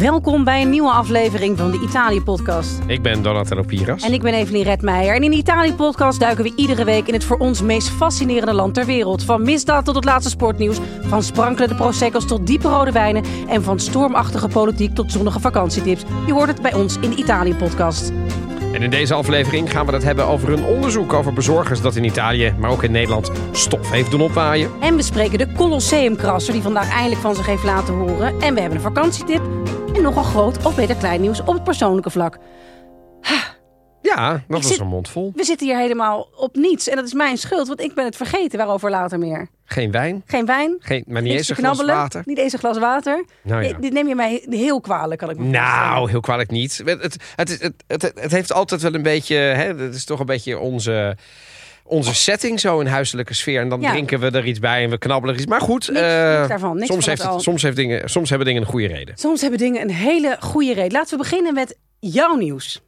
Welkom bij een nieuwe aflevering van de Italië-podcast. Ik ben Donatello Piras. En ik ben Evelien Redmeijer. En in de Italië-podcast duiken we iedere week in het voor ons meest fascinerende land ter wereld. Van misdaad tot het laatste sportnieuws, van sprankelende proseccos tot diepe rode wijnen... en van stormachtige politiek tot zonnige vakantietips. Je hoort het bij ons in de Italië-podcast. En in deze aflevering gaan we het hebben over een onderzoek over bezorgers dat in Italië, maar ook in Nederland, stof heeft doen opwaaien. En we spreken de Colosseumkrasser die vandaag eindelijk van zich heeft laten horen. En we hebben een vakantietip en nogal groot of beter klein nieuws op het persoonlijke vlak. Ja, dat was zit- een mond vol. We zitten hier helemaal op niets en dat is mijn schuld, want ik ben het vergeten. Waarover later meer. Geen wijn, Geen wijn, geen, maar niet eens een glas water. niet eens een glas water. Nou ja. Dit- neem je mij heel kwalijk, kan ik me voorstellen. Nou, heel kwalijk niet. Het, het, het, het, het, het heeft altijd wel een beetje, hè, het is toch een beetje onze, onze setting zo in huiselijke sfeer. En dan Ja. drinken we er iets bij en we knabbelen er iets. Maar goed, Niks- eh, niks daarvan, niks soms, heeft het, soms, heeft dingen, soms hebben dingen een goede reden. Soms hebben dingen een hele goede reden. Laten we beginnen met jouw nieuws.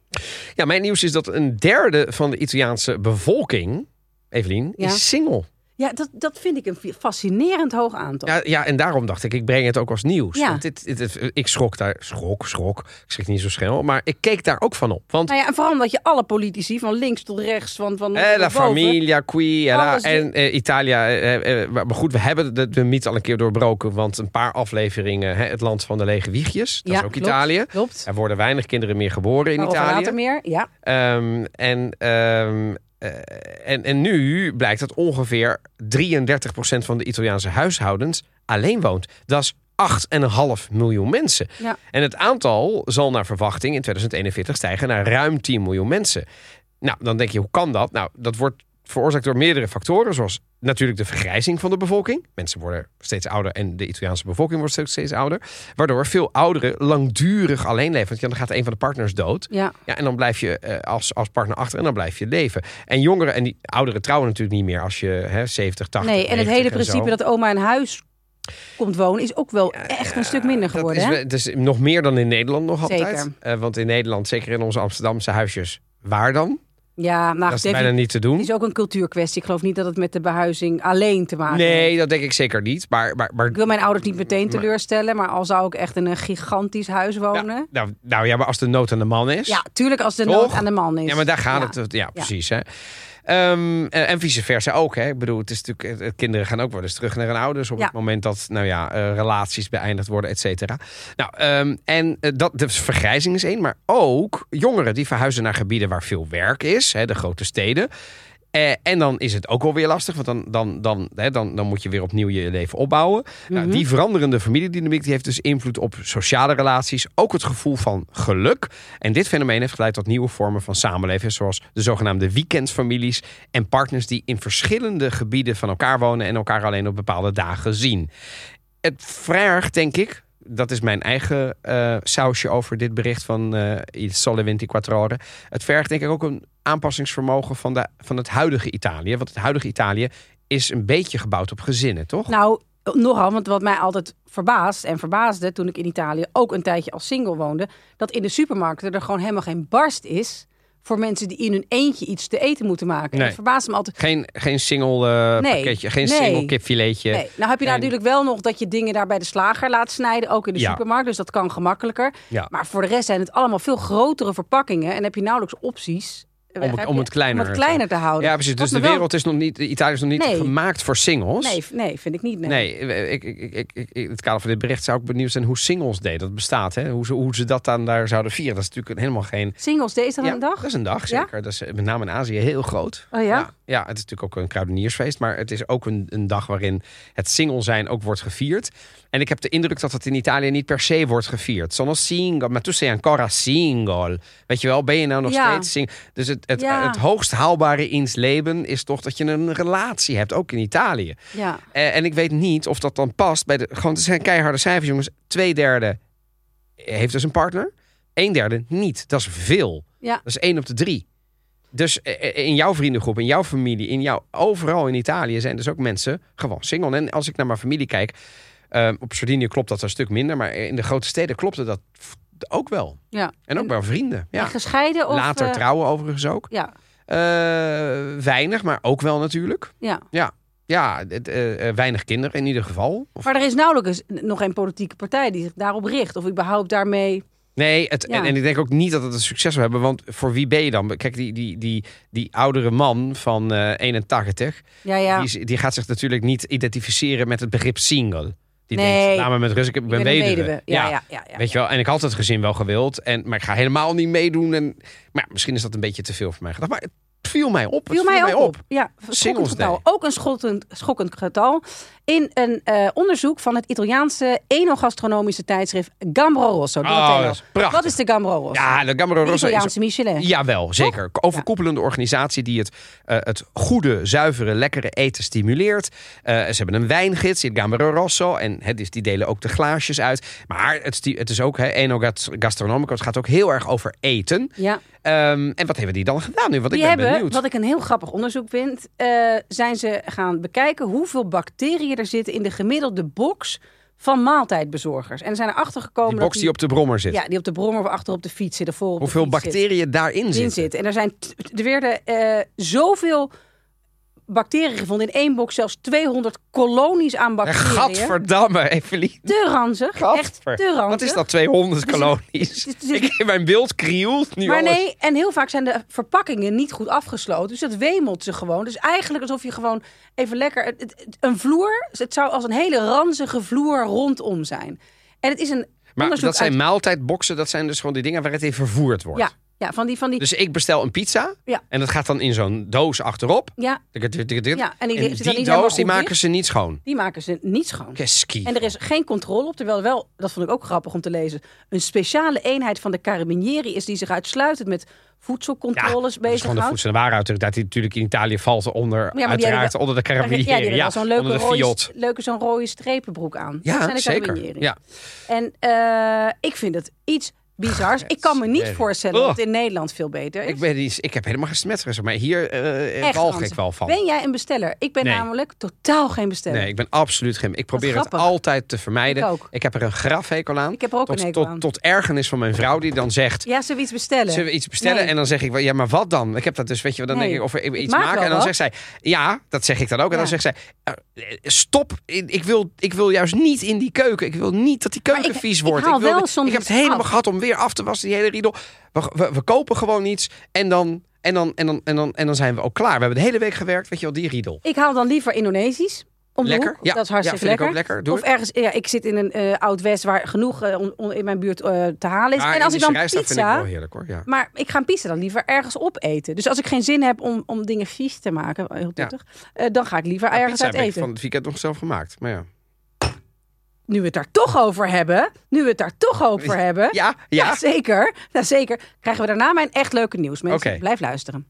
Ja, mijn nieuws is dat een derde van de Italiaanse bevolking, Evelien, Ja. is single. Ja, dat, dat vind ik een fascinerend hoog aantal. Ja, ja, en daarom dacht ik, ik breng het ook als nieuws. Ja. Want dit, ik schrok daar, schrok, schrok. Ik schrik niet zo snel, maar ik keek daar ook van op. Want Nou ja, en vooral omdat je alle politici, van links tot rechts, van, van eh, la boven- familia qui eh, Alles en eh, Italia. eh, eh, maar goed, we hebben de, de mythe al een keer doorbroken, want een paar afleveringen, hè, het land van de lege wiegjes, dat Ja, is ook klopt, Italië. Klopt. Er worden weinig kinderen meer geboren in Italië. later meer. Ja. Ehm, en, ehm, eh, en, en nu blijkt dat ongeveer 33% van de Italiaanse huishoudens alleen woont. Dat is 8,5 miljoen mensen. Ja. En het aantal zal naar verwachting in 2041 stijgen naar ruim 10 miljoen mensen. Nou, dan denk je, hoe kan dat? Nou, dat wordt veroorzaakt door meerdere factoren, zoals natuurlijk de vergrijzing van de bevolking. Mensen worden steeds ouder en de Italiaanse bevolking wordt steeds, steeds ouder. Waardoor veel ouderen langdurig alleen leven. Want dan gaat een van de partners dood. Ja. Ja, en dan blijf je eh, als, als partner achter en dan blijf je leven. En jongeren en die ouderen trouwen natuurlijk niet meer als je hè, 70, 80, Nee, en het 90 hele principe dat oma in huis komt wonen is ook wel echt een stuk minder Dat geworden. is, hè? wel- het is nog meer dan in Nederland nog altijd. Zeker. Eh, want in Nederland, zeker in onze Amsterdamse huisjes, waar dan? Ja, nou, dat is bijna niet te doen. het is ook een cultuurkwestie. Ik geloof niet dat het met de behuizing alleen te maken heeft. Nee, dat denk ik zeker niet. Maar, maar, maar Ik wil mijn ouders niet meteen teleurstellen, maar al zou ik echt in een gigantisch huis wonen. nou, nou ja, maar als de nood aan de man is. Ja, tuurlijk als de Toch? nood aan de man is. Ja, maar daar gaat Ja. het. Ja, precies. Hè. Ehm, en, en vice versa ook. Hè. Ik bedoel, het is natuurlijk, het- kinderen gaan ook wel eens terug naar hun ouders op Ja. het moment dat nou ja, eh, relaties beëindigd worden, et cetera. Nou, ehm, en eh, dat, de vergrijzing is één, maar ook jongeren die verhuizen naar gebieden waar veel werk is, hè, de grote steden. Eh, en dan is het ook wel weer lastig, want dan, dan, dan, hè, dan, dan moet je weer opnieuw je leven opbouwen. nou, Mhm. die veranderende familiedynamiek die heeft dus invloed op sociale relaties, ook het gevoel van geluk. En dit fenomeen heeft geleid tot nieuwe vormen van samenleven, zoals de zogenaamde weekendfamilies en partners die in verschillende gebieden van elkaar wonen en elkaar alleen op bepaalde dagen zien. Het vraagt, denk ik, dat is mijn eigen eh, sausje over dit bericht van eh Il Sole 24 Ore. Het vergt denk ik ook een aanpassingsvermogen van, de, van het huidige Italië. Want het huidige Italië is een beetje gebouwd op gezinnen, toch? Nou, nogal, want wat mij altijd verbaast en verbaasde toen ik in Italië ook een tijdje als single woonde, dat in de supermarkten er gewoon helemaal geen barst is voor mensen die in hun eentje iets te eten moeten maken. Nee. Dat verbaast me altijd. Geen, geen single eh, Nee, pakketje, geen nee. single kipfiletje. Nee. Nou heb je En- natuurlijk wel nog dat je dingen daar bij de slager laat snijden, ook in de Ja. supermarkt. Dus dat kan gemakkelijker. Ja. Maar voor de rest zijn het allemaal veel grotere verpakkingen en heb je nauwelijks opties Om het- om het kleiner om het te- kleiner te houden. Ja, precies. Dus de wereld is nog niet, Italië is nog niet Nee. gemaakt voor singles. Nee, nee, vind ik niet. Nee. Nee, ik, ik, ik, in het kader van dit bericht zou ik benieuwd zijn hoe Singles Day dat bestaat. Hè? Hoe, ze, hoe ze dat dan daar zouden vieren. Dat is natuurlijk helemaal geen... Singles Day, is dat ja, een dag? Dat is een dag, Ja? zeker. Dat is met name in Azië heel groot. Oh ja? ja? Ja, het is natuurlijk ook een kruideniersfeest. Maar het is ook een, een dag waarin het single zijn ook wordt gevierd. En ik heb de indruk dat het in Italië niet per se wordt gevierd. Sono single, maar tu sei ancora single. Weet je wel, ben je nou nog Ja. steeds single? Dus het, het, Ja. het hoogst haalbare in het leven is toch dat je een relatie hebt, ook in Italië. Ja. Eh, en ik weet niet of dat dan past bij de. Gewoon, het zijn keiharde cijfers, jongens. Twee derde heeft dus een partner. Een derde niet. Dat is veel. Ja. Dat is één op de drie. Dus eh, in jouw vriendengroep, in jouw familie, in jouw, overal in Italië zijn dus ook mensen gewoon single. En als ik naar mijn familie kijk, eh, op Sardinië klopt dat een stuk minder, maar in de grote steden klopte dat ook wel. ja. En ook wel vrienden. Ja. En gescheiden of... Later eh, trouwen overigens ook. Ja, Eh, weinig, maar ook wel natuurlijk. ja. Ja. Ja, het, eh, eh, weinig kinderen in ieder geval. Of- Maar er is nauwelijks nog een politieke partij die zich daarop richt. Of überhaupt daarmee... Nee, het, Ja. en, en ik denk ook niet dat het een succes zou hebben. Want voor wie ben je dan? Kijk, die, die, die, die oudere man van eh 81... Ja, ja. Die, die gaat zich natuurlijk niet identificeren met het begrip single. Die Nee. denkt, laat me met rust, ik ben, Ik ben weduwe. weduwe. Ja, ja, ja, ja, Weet je wel, en ik had het gezin wel gewild. En, maar ik ga helemaal niet meedoen. En, maar misschien is dat een beetje te veel voor mij gedacht. Maar viel mij op. Viel mij ook op. Ja, schokkend getal. Ook een schokkend, schokkend getal. In een eh, onderzoek van het Italiaanse enogastronomische tijdschrift Gambro Rosso. Oh, dat is prachtig. Wat is de Gambro Rosso? Ja, de Gambaro de Rosso is Italiaanse Michelin. Jawel, zeker. Overkoepelende organisatie die het, eh, het goede, zuivere, lekkere eten stimuleert. Eh, ze hebben een wijngids, die Gambero Rosso. En het is, die delen ook de glaasjes uit. Maar het, het is ook, hè, Eno Gat- Gastronomico, het gaat ook heel erg over eten. Ja, Ehm, en wat hebben die dan gedaan nu? Want die ik ben hebben, wat ik een heel grappig onderzoek vind, eh, zijn ze gaan bekijken hoeveel bacteriën er zitten in de gemiddelde box van maaltijdbezorgers. En er zijn erachter gekomen Die box die op de brommer zit. ja, die op de brommer of achter op de fiets voor op de Hoeveel zit. bacteriën daarin in zitten. zit. En er, zijn er werden eh, zoveel bacteriën gevonden. In één box zelfs 200 kolonies aan bacteriën. Gadverdamme, Evelien. Te ranzig. Echt te ranzig. Wat is dat, 200 kolonies? Ik in mijn beeld krielt nu Maar alles. nee, en heel vaak zijn de verpakkingen niet goed afgesloten. Dus dat wemelt ze gewoon. Dus eigenlijk alsof je gewoon even lekker... een vloer, het zou als een hele ranzige vloer rondom zijn. En het is een Maar dat zijn uit- maaltijdboxen, dat zijn dus gewoon die dingen waar het in vervoerd wordt. Ja, ja, van die... Van die Dus ik bestel een pizza Ja. en dat gaat dan in zo'n doos achterop. ja. Ja, en die en die doos die maken ze niet schoon. die maken ze niet schoon. Keski. En er is geen controle op, terwijl wel, dat vond ik ook grappig om te lezen, een speciale eenheid van de Carabinieri is die zich uitsluitend met voedselcontroles dat is bezig gewoon de voedsel- en warenautoriteit die natuurlijk in Italië valt onder, die uiteraard onder de Ja, die carabinieri. Ja, zo'n leuke, onder de rode, leuke zo'n rode strepenbroek aan. dat Ja, zijn de zeker. Carabinieri. Ja. En eh, ik vind het iets bizars. Ik kan me niet voorstellen oh. dat het in Nederland veel beter is. Ik, ben, die- ik heb helemaal geen maar hier walg Hans. ik wel van. Ben jij een besteller? Ik ben Nee. namelijk totaal geen besteller. Nee, ik ben absoluut geen. Ik probeer het altijd te vermijden. Ik ook. heb er een grafhekel aan. Ik heb er ook tot, een hekel aan. tot ergernis van mijn vrouw die dan zegt. Ja, zullen we iets bestellen? Zullen we iets bestellen? Nee. En dan zeg ik, ja, maar wat dan? Ik heb dat dus, weet je, dan Nee. denk ik of we Ik iets maak maken. En dan wat. zegt zij, ja, dat zeg ik dan ook. En Ja. dan zegt zij, eh, stop, ik wil, ik wil juist niet in die keuken. Ik wil niet dat die keuken ik- vies ik wordt. haal wil ik heb het helemaal gehad om weer af te wassen, die hele riedel. We, we, we kopen gewoon iets en dan, en, dan, en, dan, en, dan, en dan zijn we ook klaar. We hebben de hele week gewerkt, weet je wel, die riedel. Ik haal dan liever Indonesisch. Om de Lekker? hoek. Ja. Dat is hartstikke Ja, vind ik ook lekker. lekker. Doe of ergens, ja, ik zit in een eh, oud-west waar genoeg on- on- in mijn buurt eh, te halen is. Ja, en als ik dan dat vind ik pizza, wel heerlijk hoor. Ja. maar ik ga een pizza dan liever ergens opeten. Dus als ik geen zin heb om, om dingen vies te maken, heel tuttig, eh, dan ga ik liever ergens Pizza uit eten. van het weekend nog zelf gemaakt. Maar ja. Nu we het daar toch over hebben, nu we het daar toch over hebben, Ja, ja. ja. zeker, ja, zeker, krijgen we daarna mijn echt leuke nieuws. Mensen, blijf luisteren.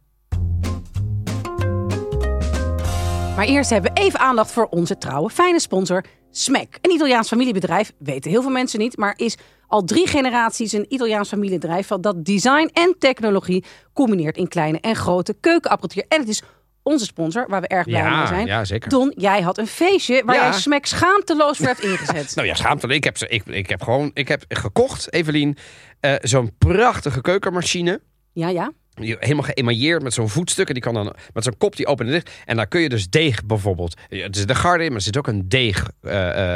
Maar eerst hebben we even aandacht voor onze trouwe, fijne sponsor Smack. Een Italiaans familiebedrijf, weten heel veel mensen niet, maar is al drie generaties een Italiaans familiebedrijf dat design en technologie combineert in kleine en grote keukenapparatuur. En het is onze sponsor, waar we erg blij Ja, mee zijn. ja, zeker. Don, jij had een feestje waar Ja. jij Smack schaamteloos voor hebt ingezet. Nou ja, schaamte. Ik heb, ze- ik, ik heb gewoon ik heb gekocht, Evelien, eh, zo'n prachtige keukenmachine. Ja, ja. Helemaal geëmailleerd met zo'n voetstukken. Die kan dan met zo'n kop die open en dicht. En daar kun je dus deeg bijvoorbeeld. Het is de garde in, maar er zit ook een deeg. eh,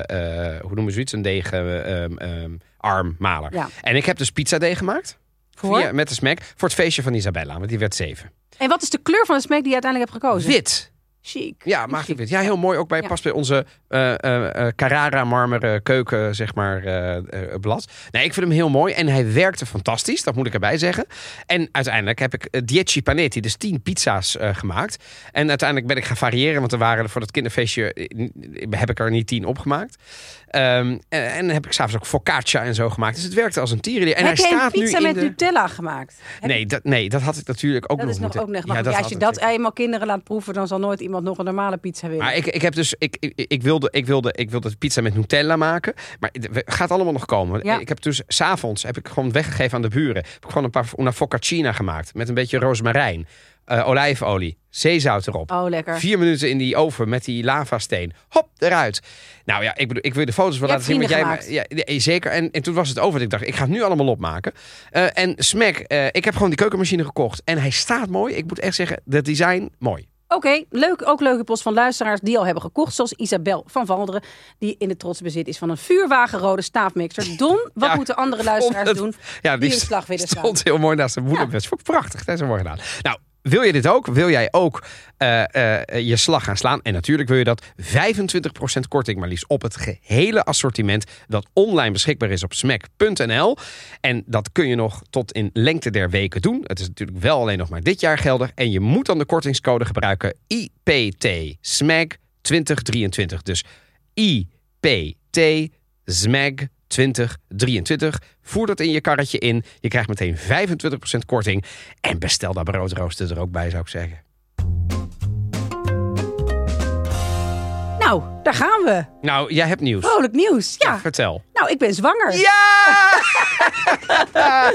eh, hoe noemen ze zoiets? Een deeg eh, ehm, ehm, armmaler. Ja. En ik heb dus pizzadeeg gemaakt. Voor? Via, met de smack. Voor het feestje van Isabella. Want die werd zeven. En wat is de kleur van de Smack die je uiteindelijk hebt gekozen? Wit. Chic. Ja, magisch wit. Ja, heel mooi. Ook bij, Ja. past bij onze eh, Carrara marmeren keuken, zeg maar, blad. Nee, ik vind hem heel mooi. En hij werkte fantastisch, dat moet ik erbij zeggen. En uiteindelijk heb ik Dieci Panetti, dus 10 pizza's gemaakt. En uiteindelijk ben ik gaan variëren, want er waren voor dat kinderfeestje, heb ik er niet 10 opgemaakt. Ehm, en, en heb ik s'avonds ook focaccia en zo gemaakt. Dus het werkte als een tierenlier. En heb hij staat pizza met de... Nutella gemaakt? Nee dat, nee, dat had ik natuurlijk ook Dat nog is nog moeten... ook nog. Ja, dat als je dat eenmaal kinderen laat proeven, dan zal nooit iemand nog een normale pizza willen. Maar ik, ik heb dus, ik, ik, ik, wilde, ik, wilde, ik wilde pizza met Nutella maken. Maar het gaat allemaal nog komen. Ja. Ik heb dus s'avonds heb ik gewoon weggegeven aan de buren. Heb ik gewoon een paar una gemaakt. Met een beetje rozemarijn. Eh, olijfolie. Zeezout erop. Oh, lekker. Vier minuten in die oven met die lavasteen. Hop, eruit. Nou ja, ik, bedoel, ik wil de foto's wel Je laten zien. Want vrienden jij, ja, zeker. En, en toen was het over. Dat ik dacht, ik ga het nu allemaal opmaken. Eh, en Smack, eh, ik heb gewoon die keukenmachine gekocht. En hij staat mooi. Ik moet echt zeggen, het design, mooi. Oké, leuk. Ook leuke post van luisteraars die al hebben gekocht. Zoals Isabel van Valderen, die in de trots bezit is van een vuurwagenrode staafmixer. Don, wat Ja, moeten andere luisteraars het- doen Ja, die slag willen stond heel mooi naast de moederbest. Vond ik prachtig. Dat is mooi gedaan. Nou, wil je dit ook? Wil jij ook eh, eh, je slag gaan slaan? En natuurlijk wil je dat 25% korting maar liefst op het gehele assortiment dat online beschikbaar is op smack.nl. En dat kun je nog tot in lengte der weken doen. Het is natuurlijk wel alleen nog maar dit jaar geldig. En je moet dan de kortingscode gebruiken IPT SMAG 2023. Dus IPT SMAG 2023. Voer dat in je karretje in. Je krijgt meteen 25% korting. En bestel daar broodrooster er ook bij, zou ik zeggen. Nou, daar gaan we. Nou, jij hebt nieuws. Vrolijk nieuws. Ja. Vertel. Nou, ik ben zwanger. Ja!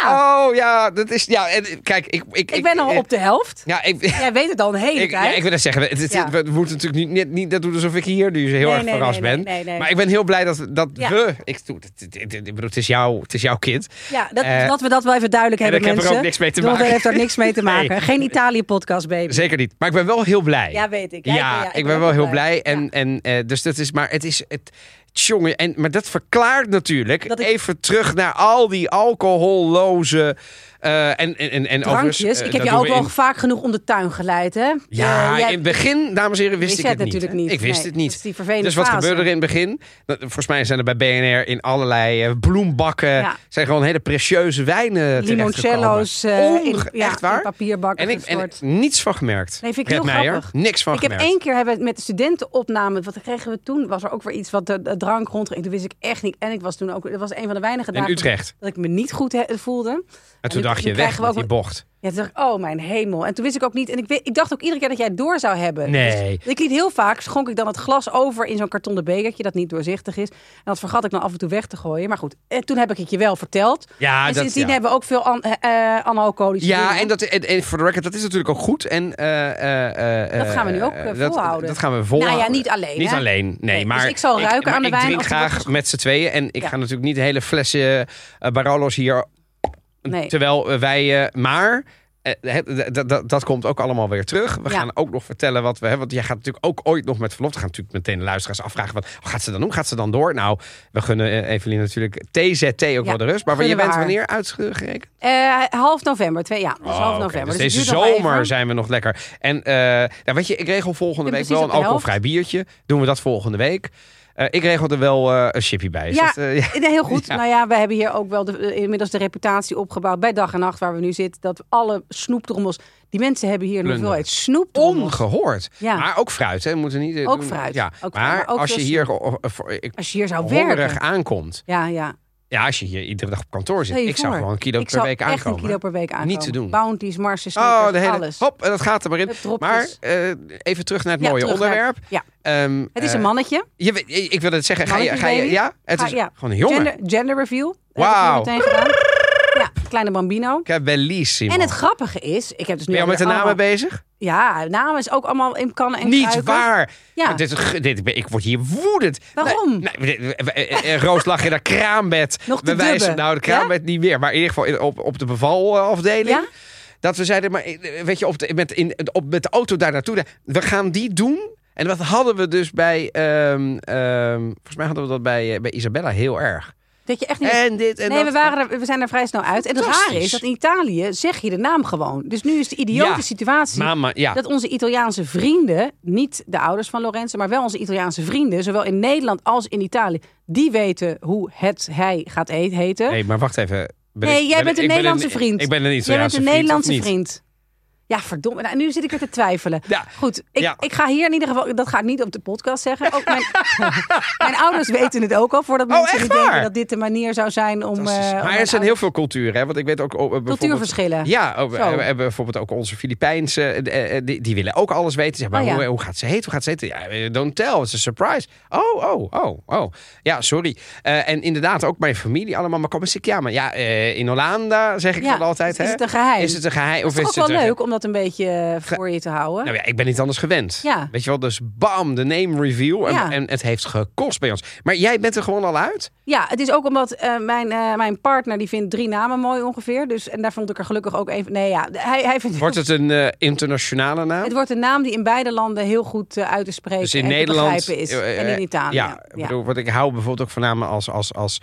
Ja. Oh ja, dat is. Ja, en, kijk, ik. Ik, Ik ben al op de helft. Ja, ik. Jij weet het al een hele Ik, tijd. ja, ik wil dat zeggen. Het, het, Ja. we moeten natuurlijk niet, niet, niet dat doen alsof ik hier nu heel Nee, erg nee, verrast nee, ben. nee, nee, nee. Maar ik ben heel blij dat, dat we. Ik, bedoel, het, is jouw, het is jouw kind. Ja, dat, Eh, dat we dat wel even duidelijk en hebben, ik heb er mensen. ook niks mee te maken. heeft er niks mee te maken. Geen Italië-podcast, baby. Zeker niet. Maar ik ben wel heel blij. Ja, weet ik. Ja, ik, ben wel heel blij. En, Ja. En, eh, dus dat is, maar het is het. Jongen, en, maar dat verklaart natuurlijk. Dat ik- Even terug naar al die alcoholloze. Eh, en, en, en, Drankjes. eh, ik heb je ook we wel in- vaak genoeg om de tuin geleid, hè? Ja, Eh, jij- in het begin, dames en heren, wist wist ik het niet. natuurlijk niet. Ik wist Nee, het niet. die dus wat fase. gebeurde er in het begin? Dat- Volgens mij zijn er bij BNR in allerlei bloembakken... Ja. zijn gewoon hele precieuze wijnen limoncello's in, ja, echt waar? in papierbakken En ik gestort. niets van gemerkt. Nee, vind ik Red heel Meijer, grappig. Niks van Ik heb gemerkt. één keer hebben met de studentenopname, wat kregen we toen? Was er ook weer iets wat de, de drank rondging. Toen wist ik echt niet. En ik was toen ook, dat was een van de weinige In dagen Utrecht. dat ik me niet goed voelde. En toen dacht je, weg we met die bocht. Ja, toen dacht ik, oh mijn hemel. En toen wist ik ook niet. En ik, weet- ik dacht ook iedere keer dat jij het door zou hebben. Nee. Dus ik liet heel vaak, schonk ik dan het glas over in zo'n kartonnen bekertje dat niet doorzichtig is. En dat vergat ik dan af en toe weg te gooien. Maar goed, en toen heb ik het je wel verteld. Ja, en dat, sindsdien ja. hebben we ook veel an, eh, eh, analcoholische Ja, dingen. en, dat, en, en voor de record, dat is natuurlijk ook goed. En, eh, eh, eh, Dat gaan we nu ook, eh, eh, dat- volhouden. Dat, gaan we volhouden. Nou ja, niet alleen, Niet hè? alleen, nee. Nee, dus maar ik zal ruiken aan de ik wijn drink die wordt graag met z'n tweeën. En ik Ja. ga natuurlijk niet de hele flessen uh, Barolo's hier... Nee. Terwijl wij... eh, maar... eh, dat- dat- dat komt ook allemaal weer terug. We Ja. gaan ook nog vertellen wat we hebben. Want jij gaat natuurlijk ook ooit nog met verlof. We gaan natuurlijk meteen de luisteraars afvragen. Wat wat gaat ze dan doen? Gaat ze dan door? Nou, we gunnen eh, Evelien natuurlijk TZT ook wel de rust. Maar je bent wanneer uitgerekend? Eh, half november, twee, ja. Dus Oh, half november. Dus het deze zomer zijn we nog lekker. En eh, nou weet je, ik regel volgende week wel een alcoholvrij biertje. Doen we dat volgende week. Eh, ik regel er wel eh, een chippy bij. Ja, dat, eh, ja. Heel goed. Ja. Nou ja, we hebben hier ook wel de, inmiddels de reputatie opgebouwd bij dag en nacht waar we nu zitten. Dat alle snoeptrommels, die mensen hebben hier een Plunderen. hoeveelheid snoeptrommels. Ongehoord. Ja. Maar ook fruit, hè? Moeten niet. Ook doen- fruit. Ja. Ook maar maar ook als je hier ik, Als je hier zou hongerig werken. aankomt. Ja, ja. Ja, als je hier iedere dag op kantoor zit. Ik zou gewoon een kilo ik per zou week echt aankomen. een kilo per week aankomen. Niet te doen. Bounties, Marsen, Oh, de hele. alles. Hop, dat gaat er maar in. Maar eh, even terug naar het Ja, mooie naar- onderwerp. Ja, Ehm, het is eh, een mannetje. Je, ik wil het zeggen. Ga je, ga je, ja, het Ga- is ja. gewoon een jongen. Gender, gender reveal. Wauw. Ja, kleine bambino. Che bellissimo. En het grappige is, ik heb dus nu Ben je al met de namen allemaal- bezig? Ja, namen is ook allemaal in kannen en Niet kruiken. waar. Ja. Dit, dit, ik word hier woedend. Waarom? Nee, nee, dit- eh, eh, Roos lag in dat kraambed. Nog te wijzen, nou, de kraambed niet meer. Maar in ieder geval op, op de bevalafdeling. Ja? Dat we zeiden, maar eh, weet je, op de, met, in, op, met de auto daar naartoe. We gaan die doen. En dat hadden we dus bij, ehm, ehm, volgens mij hadden we dat bij, bij Isabella heel erg. Dat je echt niet... En dit en nee, dat. we, waren er, we zijn er vrij snel uit. En het rare is dat in Italië zeg je de naam gewoon. Dus nu is de idiote Ja. situatie Mama, ja. dat onze Italiaanse vrienden, niet de ouders van Lorenzo, maar wel onze Italiaanse vrienden, zowel in Nederland als in Italië, die weten hoe het hij gaat heten. Nee, maar wacht even. Ben Nee, ik- jij ben bent een Nederlandse vriend. Ik ben een Jij Italiaanse bent een Nederlandse vriend, vriend. Ja, verdomme. Nou, nu zit ik er te twijfelen. Ja. Goed, ik, Ja. ik ga hier in ieder geval... Dat ga ik niet op de podcast zeggen. Ook mijn, mijn ouders weten het ook al. Voordat Oh, mensen niet denken dat dit de manier zou zijn om... Eh, maar er zijn ouders- heel veel culturen, hè? Want ik weet ook bijvoorbeeld- Cultuurverschillen. Ja, oh, we hebben bijvoorbeeld ook onze Filipijnse, eh, die, die willen ook alles weten. Zeg maar, Oh, ja. hoe, hoe gaat ze heten? Hoe gaat ze heten? Ja, don't tell, it's a surprise. Oh, oh, oh, oh. Ja, sorry. En inderdaad, ook mijn familie allemaal. Maar kom eens, ik, ja, maar ja, in Hollanda zeg ik Ja, dan altijd. is hè? het een geheim? Is het een geheim? Dat Of is is het wel een- leuk om dat een beetje eh, voor je te houden. Nou ja, ik ben niet anders gewend. Ja. Weet je wel, dus bam, de name reveal. En, Ja. en het heeft gekost bij ons. Maar jij bent er gewoon al uit? Ja, het is ook omdat eh, mijn, eh, mijn partner die vindt drie namen mooi ongeveer. Dus, en daar vond ik er gelukkig ook even... Nee, ja, hij, hij vindt... Wordt het een internationale naam? Het wordt een naam die in beide landen heel goed uit te spreken dus in en Nederland te is. en in Italië. Ja, ik bedoel, wat ik hou bijvoorbeeld ook van namen als, als, als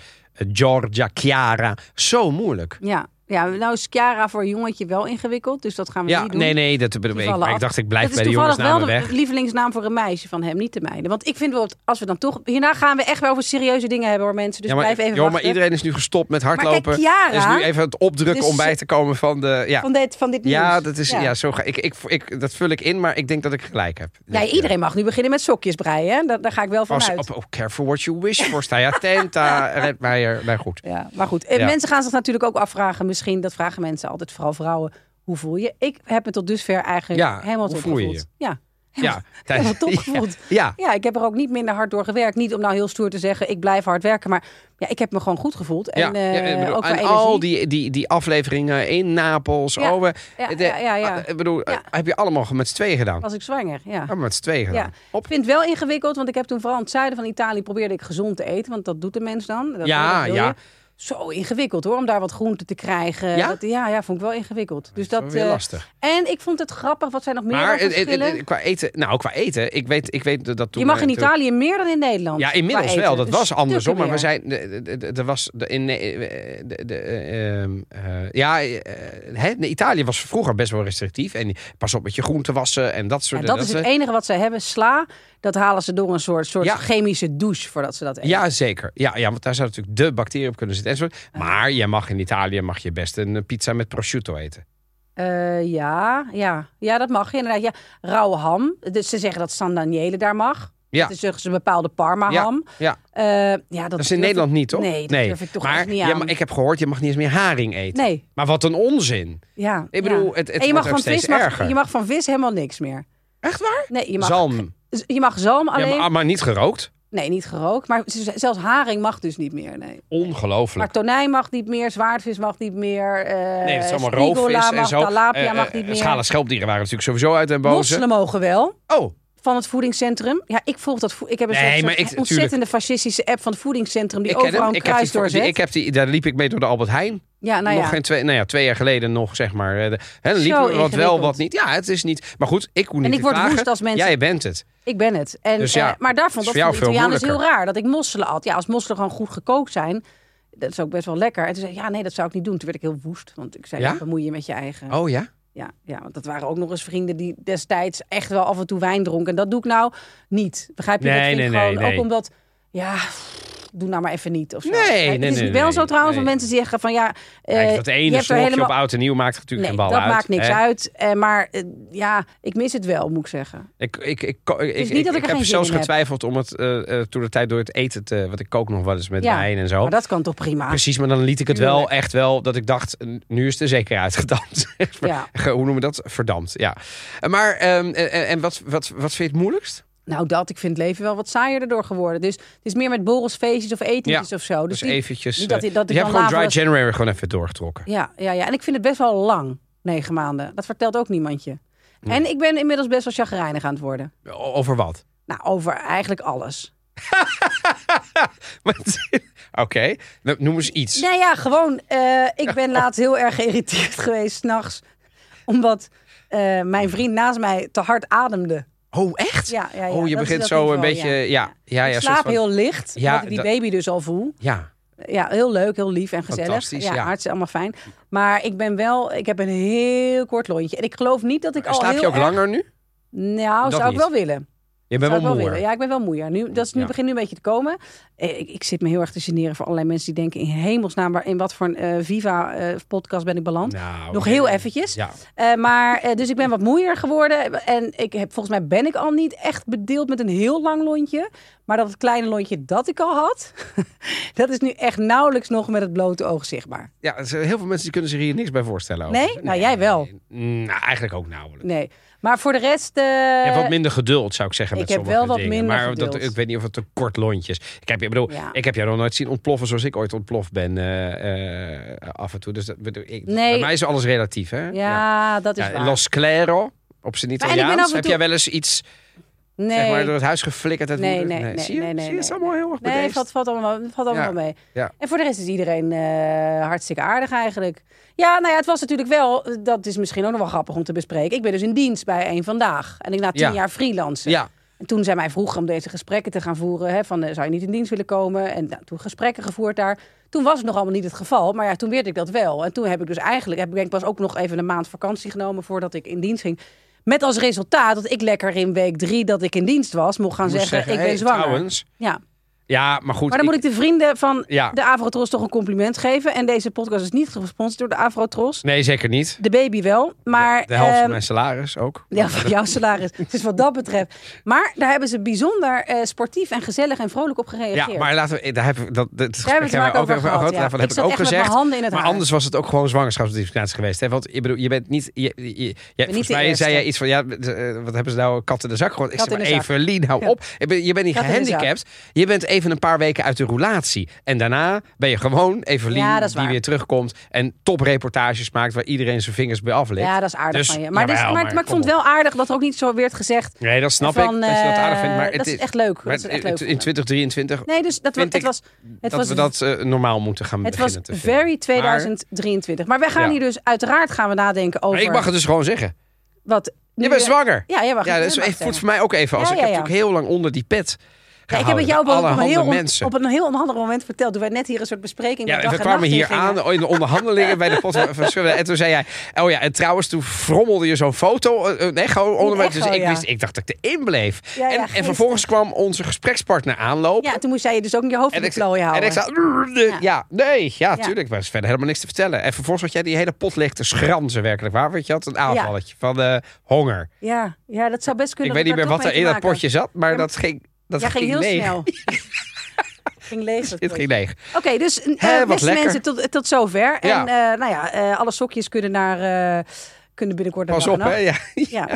Giorgia, Chiara. Zo moeilijk. ja. Ja, nou is Chiara voor een jongetje wel ingewikkeld. Dus dat gaan we Ja, niet doen. nee, nee, dat bedoel ik. Maar ik dacht, ik blijf bij is de toevallig wel jongensnamen de weg. lievelingsnaam voor een meisje van hem, niet de mijne. Want ik vind wel, als we dan toch... Hierna gaan we echt wel over serieuze dingen hebben hoor mensen. Dus ja, maar, blijf even joh, maar iedereen is nu gestopt met kijk, hardlopen. Chiara, is nu even het opdrukken dus- om bij te komen van de... Ja, Van dit, van dit nieuws. ja, dat is, ja. zo ga, ik, ik, ik, dat vul ik in, maar ik denk dat ik gelijk heb. Ja, iedereen mag nu beginnen met sokjes breien. Hè? Daar, daar ga ik wel van Als, uit. op, op careful what you wish for. Sta je attent. Red Meijer. Nou goed. Ja, maar goed. Eh, Ja. Mensen gaan zich natuurlijk ook afvragen. Misschien, dat vragen mensen altijd, vooral vrouwen. Hoe voel je? Ik heb me tot dusver eigenlijk Ja, helemaal top gevoeld. Ja, Ja, helemaal top ja, gevoeld. ja. Ja, ik heb er ook niet minder hard door gewerkt. Niet om nou heel stoer te zeggen, ik blijf hard werken. Maar ja, ik heb me gewoon goed gevoeld. En, Ja, eh, ja, ik bedoel, ook en al die, die, die afleveringen in Napels. Ja, over, ja, de- ja, ah, Ik bedoel, heb je allemaal met z'n tweeën gedaan? Was ik zwanger, ja. Oh, met z'n tweeën gedaan. Ik vind het wel ingewikkeld, want ik heb toen vooral in het zuiden van Italië probeerde ik gezond te eten. Want dat doet de mens dan. Dat, Ja, ja. je. Zo ingewikkeld hoor, om daar wat groente te krijgen. Ja? Dat, ja, ja, vond ik wel ingewikkeld. Dus Dat dat, is wel weer eh, lastig. En ik vond het grappig, wat zijn nog meer Maar verschillen? qua eten, nou qua eten, ik weet, ik weet dat toen. je mag in eh, toen- Italië meer dan in Nederland. Ja, inmiddels wel. Dat was andersom. Maar we zijn. Er was in. ja, Italië was vroeger best wel restrictief. En pas op met je groenten wassen en dat soort dat is het enige wat zij hebben. Sla, dat halen ze door een soort, soort Ja. chemische douche voordat ze dat eten. Ja, zeker. Ja, ja, want daar zou natuurlijk de bacteriën op kunnen zitten. enzovoort. Maar je mag in Italië mag je best een eh, pizza met prosciutto eten. Eh, ja, ja. ja, dat mag je inderdaad. Ja, rauwe ham. Dus ze zeggen dat San Daniele daar mag. Ja. Dus een bepaalde Parma Ja, ham. ja. Eh, ja, dat, Dat is in Nederland ik- niet, toch? Nee, dat durf ik toch maar niet aan. ma- ik heb gehoord, je mag niet eens meer haring eten. Nee, Maar wat een onzin. ja. Ik bedoel, ja. het, het en je wordt mag van steeds vis mag, je mag van vis helemaal niks meer. Echt waar? Nee, je mag Zalm. Je mag zalm Ja, alleen. maar, maar niet gerookt? Nee, niet gerookt. Maar zelfs haring mag dus niet meer. Nee. Maar Ongelooflijk. tonijn mag niet meer, zwaardvis mag niet meer. eh Nee, het is allemaal roofvis en zo. Talapia Eh, mag eh, niet meer. Schalen schelpdieren waren natuurlijk sowieso uit en boze. Mosselen mogen wel. Oh, Van het voedingscentrum. Ja, ik volg dat. Ik heb een Nee, soort, maar ik- ontzettende fascistische app van het voedingscentrum die ik overal hem. een kruis doorzet. ik heb die, daar liep ik mee door de Albert Heijn. Ja, nou nog ja. geen twee, nou ja, twee jaar geleden nog, zeg maar. Eh, de- Hè, we wat wel, wat niet. Ja, het is niet. Maar goed, ik hoef niet En ik word woest als mensen- Jij bent het. Ik ben het. En, Dus ja, eh, maar daar vond dat voor Italianen is heel raar dat ik mosselen at. Ja, als mosselen gewoon goed gekookt zijn, dat is ook best wel lekker. En toen zei ik, ja, nee, dat zou ik niet doen. Toen werd ik heel woest, want ik zei, Ja? ja? bemoei je met je eigen. Oh ja? Ja, ja, want dat waren ook nog eens vrienden die destijds echt wel af en toe wijn dronken. En dat doe ik nou niet. Begrijp je? Nee, dat vind ik nee, gewoon nee, nee. ook omdat, ja, doe nou maar even niet. Of zo. Nee, Kijk, nee, het is wel nee, zo trouwens, nee. want mensen zeggen van ja, Kijk, dat je ene er slokje helemaal... op oud en nieuw maakt natuurlijk Nee, geen bal dat uit. maakt niks hè? uit. Eh, maar eh, ja, ik mis het wel, moet ik zeggen. Ik, ik, ik, ik, dat heb zelfs heb. getwijfeld om het toen de tijd door het eten te... Want ik kook nog wel eens met Ja, wijn en zo. Maar dat kan toch prima? Precies, maar dan liet ik het wel echt wel dat ik dacht, nu is het er zeker uitgedampt. Ja. Hoe noemen we dat? Verdampt, ja. Maar, ehm, en, en wat, wat, wat vind je het moeilijkst? Nou, dat. Ik vind het leven wel wat saaier erdoor geworden. Dus het is meer met borrels, feestjes of etentjes Ja, of zo. Dus Dus die- eventjes... niet dat eh, die- dat je hebt gewoon dry January gewoon even doorgetrokken. Ja, ja, ja. En ik vind het best wel lang, negen maanden. Dat vertelt ook niemand je. En ik ben inmiddels best wel chagrijnig aan het worden. Over wat? Nou, over eigenlijk alles. Oké, Nou, noem eens iets. Nou ja, gewoon. eh, ik ben laatst heel erg geïrriteerd geweest s'nachts. Omdat eh, mijn vriend naast mij te hard ademde. Oh, echt? Ja, ja, ja. oh, je dat begint zo een beetje... ja. Ja, ja, ja, slaap van- heel licht, Ja, omdat ik die dat- baby dus al voel. Ja, Ja, heel leuk, heel lief en gezellig. Fantastisch, ja. hartstikke allemaal fijn. Maar ik ben wel, ik heb een heel kort lontje. En ik geloof niet dat ik al slaap heel je ook erg- langer nu? Nou, Dat zou niet. ik wel willen. Je bent wel ik moe. willen. Ja, ik ben wel moeier. Nu, dat is nu Ja. begint nu een beetje te komen. Eh, Ik, ik zit me heel erg te generen voor allerlei mensen die denken in hemelsnaam, waar, in wat voor een eh, Viva-podcast ben ik beland. Nou, Nog heel eventjes. Ja. Eh, maar, eh, dus ik ben wat moeier geworden. En ik heb, volgens mij ben ik al niet echt bedeeld met een heel lang lontje. Maar dat kleine lontje dat ik al had, dat is nu echt nauwelijks nog met het blote oog zichtbaar. Ja, heel veel mensen die kunnen zich hier niks bij voorstellen. over. Nee? Nou, jij wel. Nou, eigenlijk ook nauwelijks. Nee. Maar voor de rest... Je hebt wat minder geduld, zou ik zeggen. ik met heb sommige wel wat dingen. minder maar Dat, geduld. ik weet niet of het te kort lontjes. Ik heb, je bedoel, Ja. ik heb jou nog nooit zien ontploffen zoals ik ooit ontploft ben eh, eh, af en toe. Dus dat, bedoel, ik, Nee. bij mij is alles relatief, hè? ja, dat is Ja, waar. Los Claro, op zijn ik Italiaans. Heb toe- jij wel eens iets nee. zeg maar, door het huis geflikkerd? uit Nee, nee, nee, Zie je? nee, nee, Zie je? Het is nee. allemaal heel erg Nee, bedeesd. valt, valt allemaal, valt allemaal Ja. mee. Ja. En voor de rest is iedereen eh, hartstikke aardig eigenlijk. Ja, nou ja, het was natuurlijk wel, dat is misschien ook nog wel grappig om te bespreken. Ik ben dus in dienst bij één vandaag. En ik na tien Ja. jaar freelancen. Ja, En toen zij mij vroegen om deze gesprekken te gaan voeren. Hè, van, eh, zou je niet in dienst willen komen? En nou, toen gesprekken gevoerd daar. Toen was het nog allemaal niet het geval. Maar ja, toen werd ik dat wel. En toen heb ik dus eigenlijk, heb ik denk pas ook nog even een maand vakantie genomen voordat ik in dienst ging. Met als resultaat dat ik lekker in week drie dat ik in dienst was, mocht gaan zeggen, zeggen, ik ben hey, zwanger. Trouwens, Ja. Ja, maar goed. Maar dan moet ik de vrienden van Ja. de Avrotros toch een compliment geven. En deze podcast is niet gesponsord door de Avrotros. Nee, zeker niet. De baby wel. Maar De helft ehm, van mijn salaris ook. ja, van jouw salaris. Dus wat dat betreft. Maar daar hebben ze bijzonder eh, sportief en gezellig en vrolijk op gereageerd. Ja, maar laten we, daar hebben we, dat, Daar hebben we het vaak over gehad. ja. Daarvan heb ik ik ook gezegd. het Maar haar. anders was het ook gewoon zwangerschapsdiscriminatie geweest. Hè? Want je, bedoel, je bent niet. Je, je, je- volgens mij zei jij iets van. Ja, eh, wat hebben ze nou? Kat in de zak. Ik zeg maar. Evelien, hou op. Je bent, niet gehandicapt. Je bent even een paar weken uit de roulatie. En daarna ben je gewoon Evelien Ja, die waar. weer terugkomt. En topreportages maakt waar iedereen zijn vingers bij aflegt. Ja, dat is aardig Dus, van je. Maar, dus, maar, maar maar ik vond het wel aardig dat er ook niet zo werd gezegd. Nee, dat snap van, ik. Dat je dat aardig vindt. Maar eh, het dat is echt leuk. maar Dat is echt leuk. in 2023 Nee, dus dat, het was, het dat was we dat eh, normaal moeten gaan Het was beginnen te vinden. very 2023. Maar wij gaan Ja. hier dus uiteraard gaan we nadenken over Maar ik mag het dus gewoon zeggen. wat. nu Je bent zwanger. Ja, jij mag Ja, het dat is even, voelt voor mij ook even als. Ja, ik ja, heb ja. natuurlijk heel lang onder die pet Ja, ik heb het jou op een, heel mensen. op een heel onhandig moment verteld. Toen wij net hier een soort bespreking ja, en we en kwamen hier aan in de onderhandelingen bij de podcast Schubbe. En toen zei jij, oh ja, en trouwens, toen frommelde je zo'n foto. nee, gewoon onder mij. echo, Dus ik, wist, ik dacht dat ik erin bleef. Ja, ja, en, en vervolgens kwam onze gesprekspartner aanlopen. Ja, toen moest jij je dus ook in je hoofd in En de ik, klooien en houden. ik zei, ja. Nee, ja, tuurlijk. Is verder helemaal niks te vertellen. En vervolgens had jij die hele pot leeg te schranzen, werkelijk waar. Want je had een aanvalletje van eh, honger. ja, ja, dat zou best Ik kunnen. weet niet meer wat er in dat potje zat, maar dat ging, dat. Ja, ging heel leeg. snel. ging leeg. Het ging leeg. Oké, dus eh, beste lekker. mensen, tot, tot zover. Ja. En eh, nou ja, eh, alle sokjes kunnen, naar, eh, kunnen binnenkort naar Pas op, hè. Ja. Ja.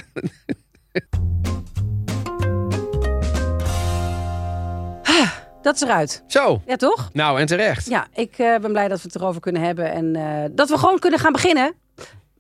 Dat is eruit. Zo, Ja, toch? nou en terecht. Ja, ik eh, ben blij dat we het erover kunnen hebben. En eh, dat we gewoon kunnen gaan beginnen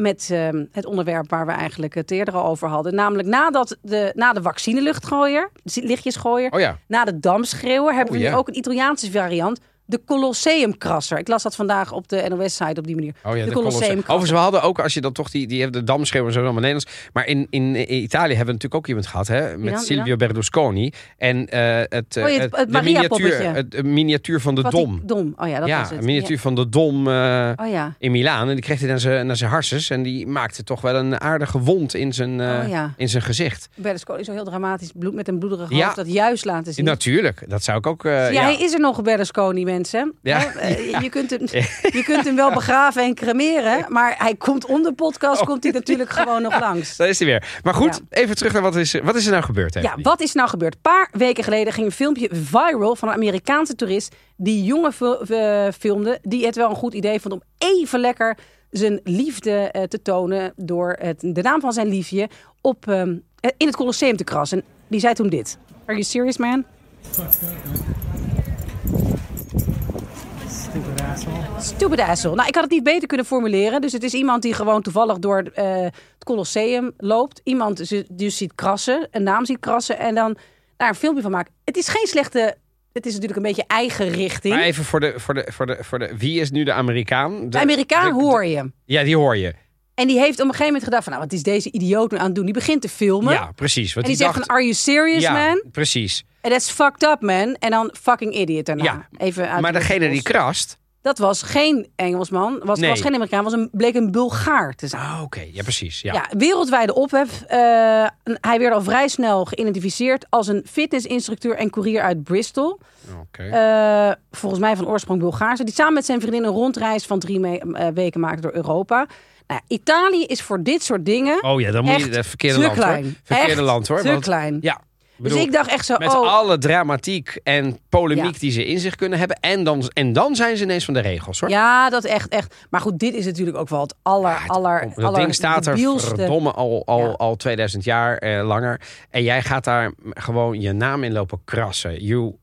met eh, het onderwerp waar we eigenlijk het eerder al over hadden. Namelijk nadat de, na de vaccineluchtgooier, lichtjesgooier, Oh ja. na de damschreeuwer, hebben Oh, we nu ook een Italiaanse variant. De Colosseumkrasser. Ik las dat vandaag op de NOS-site op die manier. Oh ja, de de, Colosseum. Colosseum. Overigens, we hadden ook, als je dan toch die, die de damschreeuw en zo allemaal Nederlands. Maar in, in, in Italië hebben we natuurlijk ook iemand gehad, hè? Met Silvio Berlusconi. En eh, het, eh, Oh, het- het de Maria-poppetje. miniatuur, het eh, miniatuur van de Wat die- Dom. Dom. Oh ja, dat ja, was het. een miniatuur van de Dom eh. Oh ja. in Milaan. En die kreeg hij naar zijn, naar zijn harses. En die maakte toch wel een aardige wond in zijn, eh, ja. in zijn gezicht. Berlusconi zo heel dramatisch, bloed met een bloederig Ja. hoofd, dat juist laten zien. Natuurlijk, dat zou ik ook... eh, ja, ja. hij is er nog, Berlusconi, mensen. Ja. Hè, eh, Je, kunt hem, je kunt hem wel begraven en cremeren, maar hij komt om de podcast, Oh. komt hij natuurlijk gewoon nog langs. Daar is hij weer. Maar goed, Ja. even terug naar wat is, wat is er nou gebeurd? Ja, wat is nou gebeurd? Een paar weken geleden ging een filmpje viral van een Amerikaanse toerist die jongen eh, filmde, die het wel een goed idee vond om even lekker zijn liefde eh, te tonen door het, de naam van zijn liefje op, ehm, eh, in het Colosseum te krassen. En die zei toen dit. Are you serious, man? Asshole. Nou, ik had het niet beter kunnen formuleren. Dus het is iemand die gewoon toevallig door eh, het Colosseum loopt. Iemand ze- dus ziet krassen, een naam ziet krassen en dan daar een filmpje van maakt. Het is geen slechte... Het is natuurlijk een beetje eigen richting. Maar even voor de, voor de, voor de, voor de... Wie is nu de Amerikaan? de Amerikaan de- hoor je. Ja, die hoor je. En die heeft op een gegeven moment gedacht van... Nou, wat is deze idioot nu aan het doen? Die begint te filmen. Ja, precies. Want en die zegt dacht, van, are you serious, ja, man? precies. And that's fucked up, man. En dan fucking idiot daarna. Ja. Even uit Maar de degene die krast... Dat was geen Engelsman. Was, Nee. was geen Amerikaan. Was een, bleek een Bulgaar te zijn. Ah, oké. Ja, precies. Ja. Ja, wereldwijde ophef. Eh, hij werd al vrij snel geïdentificeerd als een fitnessinstructeur en courier uit Bristol. Oké. Eh, volgens mij van oorsprong Bulgaarse. Die samen met zijn vriendin een rondreis van drie eh, weken maakte door Europa. Nou, Italië is voor dit soort dingen oh ja, dan moet je het verkeerde land klein. hoor. Verkeerde Echt land hoor. te want- klein. Ja, bedoel, dus ik dacht echt zo, Met oh, alle dramatiek en polemiek Ja. die ze in zich kunnen hebben. En dan, en dan zijn ze ineens van de regels hoor. ja, dat echt, echt. Maar goed, dit is natuurlijk ook wel het aller, Ja, het- aller, dat aller ding staat er verdomme al, al, Ja. al 2000 jaar eh, langer. En jij gaat daar gewoon je naam in lopen krassen. You,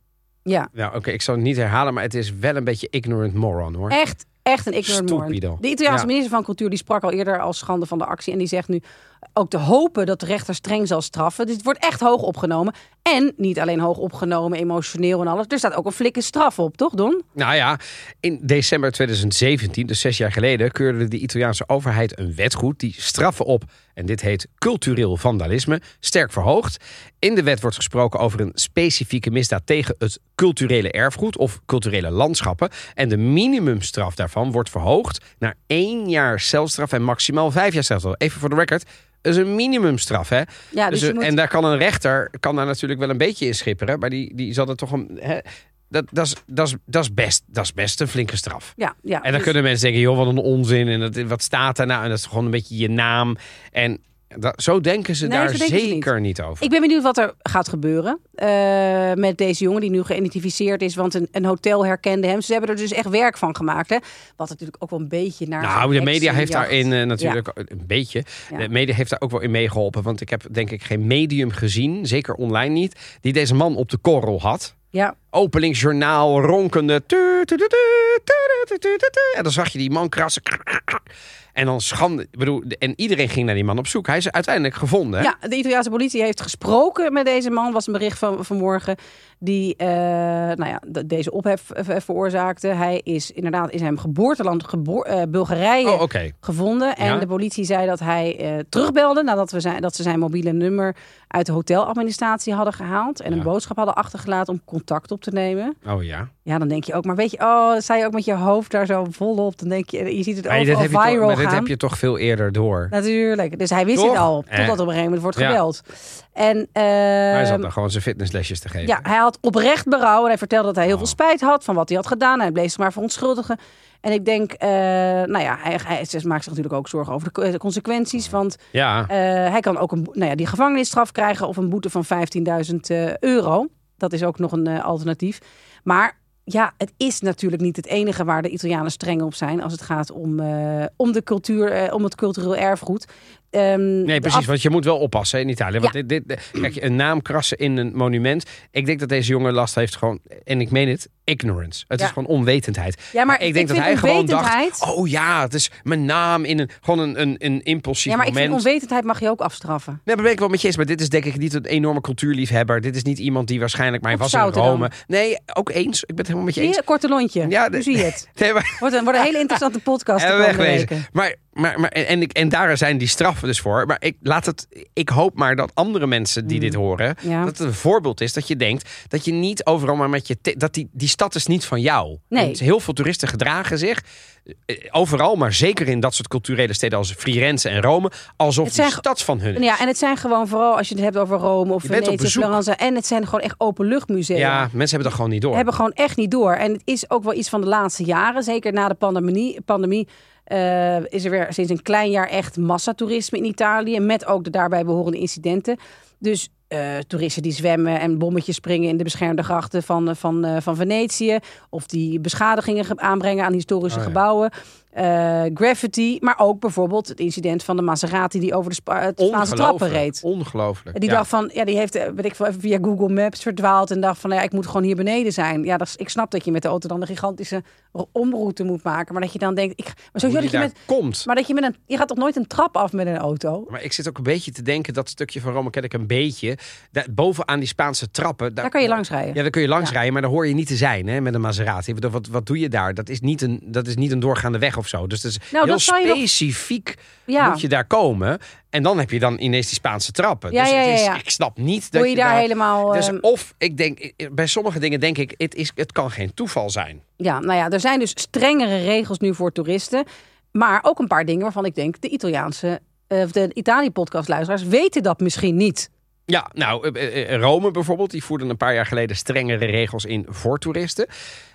Ja, nou, Oké, ik zal het niet herhalen, maar het is wel een beetje ignorant moron hoor. echt, echt een ignorant. Stupido. De Italiaanse Ja. minister van Cultuur die sprak al eerder als schande van de actie. En die zegt nu ook te hopen dat de rechter streng zal straffen. Dus het wordt echt hoog opgenomen. En niet alleen hoog opgenomen, emotioneel en alles. Er staat ook een flikke straf op, toch Don? Nou ja, in december 2017, dus zes jaar geleden, keurde de Italiaanse overheid een wet goed die straffen op, en dit heet cultureel vandalisme, sterk verhoogt. In de wet wordt gesproken over een specifieke misdaad tegen het culturele erfgoed of culturele landschappen. En de minimumstraf daarvan wordt verhoogd naar één jaar celstraf en maximaal vijf jaar celstraf. Even voor de record. Dat is een minimumstraf, hè? Ja, dus, Dus, moet... En daar kan een rechter kan daar natuurlijk wel een beetje in schipperen. Maar die, die zal er toch een. Hè, dat, dat, is, dat, is, dat, is best, dat is best een flinke straf. ja, ja, En dan dus- kunnen mensen denken, joh, wat een onzin. En dat, wat staat daar nou? En dat is gewoon een beetje je naam. En zo denken ze daar zeker niet. over. Ik ben benieuwd wat er gaat gebeuren eh, met deze jongen die nu geïdentificeerd is. Want een, een, hotel herkende hem. Ze hebben er dus echt werk van gemaakt. Hè? Wat natuurlijk ook wel een beetje naar. Nou, de media heeft daarin eh, natuurlijk een beetje. De media heeft daar ook wel in meegeholpen. Want ik heb denk ik geen medium gezien, zeker online niet, die deze man op de korrel had. Ja. Openingsjournaal ronkende. En dan zag je die man krassen. En dan schande. Bedoel, en iedereen ging naar die man op zoek. Hij is uiteindelijk gevonden. ja, de Italiaanse politie heeft gesproken met deze man. Was een bericht van vanmorgen. Die eh, nou ja, de- deze ophef eh, veroorzaakte. Hij is inderdaad in zijn geboorteland geboor, eh, Bulgarije Oh, gevonden. En Ja. de politie zei dat hij terugbelde nadat we zijn, dat ze zijn mobiele nummer uit de hoteladministratie hadden gehaald. En Ja. een boodschap hadden achtergelaten om contact op te nemen. Oh ja. Ja, dan denk je ook, maar weet je, oh, sta je ook met je hoofd daar zo volop. Dan denk je, je ziet het Maar dit, toch, viral maar dit gaan. heb je toch veel eerder door. Natuurlijk. Dus hij wist Toch? het al, totdat Eh. op een gegeven moment wordt gebeld. En hij zat ehm, daar gewoon zijn fitnesslesjes te geven. ja, hij had oprecht berouw. En hij vertelde dat hij heel Oh. veel spijt had van wat hij had gedaan. Hij bleef zich maar verontschuldigen. En ik denk, eh, nou ja, hij, hij maakt zich natuurlijk ook zorgen over de, de consequenties. Want Ja. eh, hij kan ook een, nou ja, die gevangenisstraf krijgen of een boete van 15.000 eh, euro. Dat is ook nog een alternatief. Maar ja, het is natuurlijk niet het enige waar de Italianen streng op zijn als het gaat om, om de cultuur, om het cultureel erfgoed. Ehm, Nee, precies. af- Want je moet wel oppassen in Italië. Want Ja. dit, dit, kijk, een naam krassen in een monument. Ik denk dat deze jongen last heeft gewoon... En ik meen het, ignorance. Het Ja. is gewoon onwetendheid. Ja, maar ik denk ik dat hij gewoon dacht... Oh ja, het is mijn naam in een... Gewoon een, een, een impulsief ja, maar ik moment. vind onwetendheid mag je ook afstraffen. Nee, maar ben ik wel met je eens. Maar dit is denk ik niet een enorme cultuurliefhebber. Dit is niet iemand die waarschijnlijk... Maar hij Of was in? Rome. Nee, ook eens. Ik ben het helemaal met je eens. je, korte lontje. Ja, de- nu zie je het. Nee, maar, Wordt een, wordt een hele interessante podcast En wegwezen. Maar, maar, maar, en, ik- en daar zijn die straffen dus voor. Maar ik, laat het, ik hoop maar dat andere mensen die dit horen... Ja. dat het een voorbeeld is dat je denkt... dat je niet overal maar met je... dat die, die stad is niet van jou. Nee. Want heel veel toeristen gedragen zich... eh, overal, maar zeker in dat soort culturele steden... als Firenze en Rome... alsof Het zijn die ge- stad van hun is. Ja, en het zijn gewoon vooral als je het hebt over Rome of Venetië. Florence. En het zijn gewoon echt openluchtmusea. Ja, mensen hebben dat gewoon niet door. hebben gewoon echt niet door. En het is ook wel iets van de laatste jaren. Zeker na de pandemie, pandemie eh, is er weer sinds een klein jaar echt massatoerisme in Italië. Met ook de daarbij behorende incidenten. Dus eh, toeristen die zwemmen en bommetjes springen in de beschermde grachten van, eh, van, van Venetië. Of die beschadigingen ge- aanbrengen aan historische Oh ja. gebouwen. Eh, graffiti, maar ook bijvoorbeeld het incident van de Maserati die over de Spa Spaanse trappen reed. Ongelooflijk. En die ja. dacht van, ja, die heeft, eh, weet ik veel, even via Google Maps verdwaald en dacht van, ja, ik moet gewoon hier beneden zijn. Ja, dat is, ik snap dat je met de auto dan een gigantische ro- omroute moet maken, maar dat je dan denkt, ik, maar sowieso dat je met, komt. maar dat je met een, je gaat toch nooit een trap af met een auto? Maar ik zit ook een beetje te denken, dat stukje van Rome ken ik een beetje. Daar, bovenaan die Spaanse trappen. Daar kan je langs rijden. Ja, daar kun je langs Ja. rijden, maar daar hoor je niet te zijn hè, met een Maserati. Bedoel, Wat, wat doe je daar? Dat is, niet een, dat is niet een doorgaande weg of zo. Dus dat is Nou, heel dat nog- specifiek Ja. moet je daar komen. En dan heb je dan ineens die Spaanse trappen. Ja, dus ja, het is, ja, ja. ik snap niet dat Doe je daar helemaal... Dus ehm, of ik denk, bij sommige dingen denk ik, het, is, het kan geen toeval zijn. Ja, nou ja, er zijn dus strengere regels nu voor toeristen. Maar ook een paar dingen waarvan ik denk, de Italiaanse, eh, of de Italië-podcast-luisteraars weten dat misschien niet. Ja, nou, eh, eh, Rome bijvoorbeeld, die voerde een paar jaar geleden strengere regels in voor toeristen.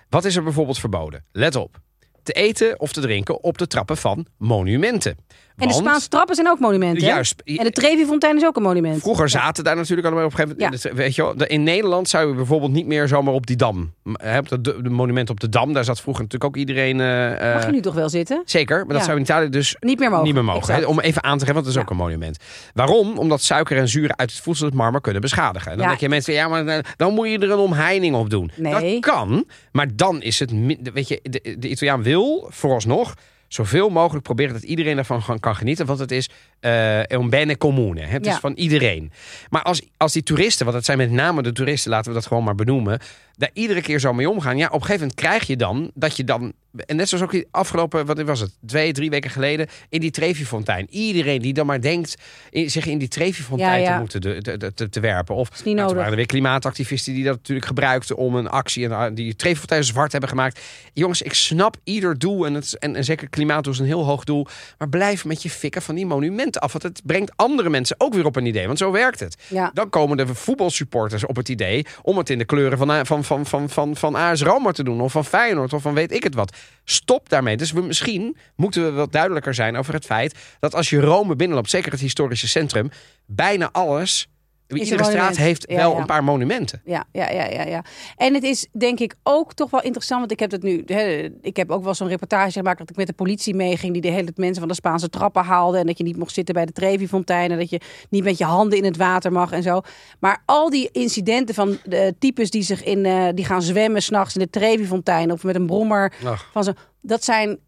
Wat is er bijvoorbeeld verboden? Let op. Te eten of te drinken op de trappen van monumenten. En de Spaanse trappen zijn ook monumenten. hè? Juist. En de Trevi-fontein is ook een monument. Vroeger zaten daar natuurlijk allemaal op een gegeven moment. Weet je wel, in Nederland zou je bijvoorbeeld niet meer zomaar op die dam. Hè, de monument op de dam, daar zat vroeger natuurlijk ook iedereen. eh, Mag je nu toch wel zitten? Zeker, maar dat Ja. zou in Italië dus Niet meer mogen. niet meer mogen. Hè? Om even aan te geven, want dat is ook een monument. Waarom? Omdat suiker en zuren uit het voedsel het marmer kunnen beschadigen. En dan denk je mensen, ja, maar eh, dan moet je er een omheining op doen. Nee. Dat kan, maar dan is het, weet je, de, de Italiaan wil vooralsnog zoveel mogelijk proberen dat iedereen ervan kan genieten. Want het is eh un bene comune. hè. Het Ja. is van iedereen. Maar als, als die toeristen, want het zijn met name de toeristen, laten we dat gewoon maar benoemen, daar iedere keer zo mee omgaan. Ja, op een gegeven moment krijg je dan dat je dan. En net zoals ook die afgelopen, wat was het, twee, drie weken geleden, in die Trevi-fontein. Iedereen die dan maar denkt in, zich in die Trevi-fontein Ja, ja. te moeten de, de- de- te, werpen. Of niet nou, waren er weer klimaatactivisten die dat natuurlijk gebruikten om een actie en uh, die Trevi-fontein zwart hebben gemaakt. Jongens, ik snap ieder doel en, het, en, en zeker klimaatdoel is een heel hoog doel. Maar blijf met je fikken van die monumenten af. Want het brengt andere mensen ook weer op een idee. Want zo werkt het. Ja. Dan komen de voetbalsupporters op het idee om het in de kleuren van, van, van, van, van, van AS Roma te doen. Of van Feyenoord of van weet ik het wat. Stop daarmee. Dus we, misschien moeten we wat duidelijker zijn over het feit dat als je Rome binnenloopt, zeker het historische centrum, bijna alles, iedere straat heeft Ja, wel ja. een paar monumenten. Ja, ja, ja, ja, ja. En het is denk ik ook toch wel interessant, want ik heb het nu, hè, ik heb ook wel zo'n reportage gemaakt dat ik met de politie meeging die de hele tijd mensen van de Spaanse trappen haalde en dat je niet mocht zitten bij de Trevi-fontein en dat je niet met je handen in het water mag en zo. Maar al die incidenten van de types die zich in, eh, die gaan zwemmen s'nachts in de Trevi-fontein of met een brommer Ach. van zo, dat zijn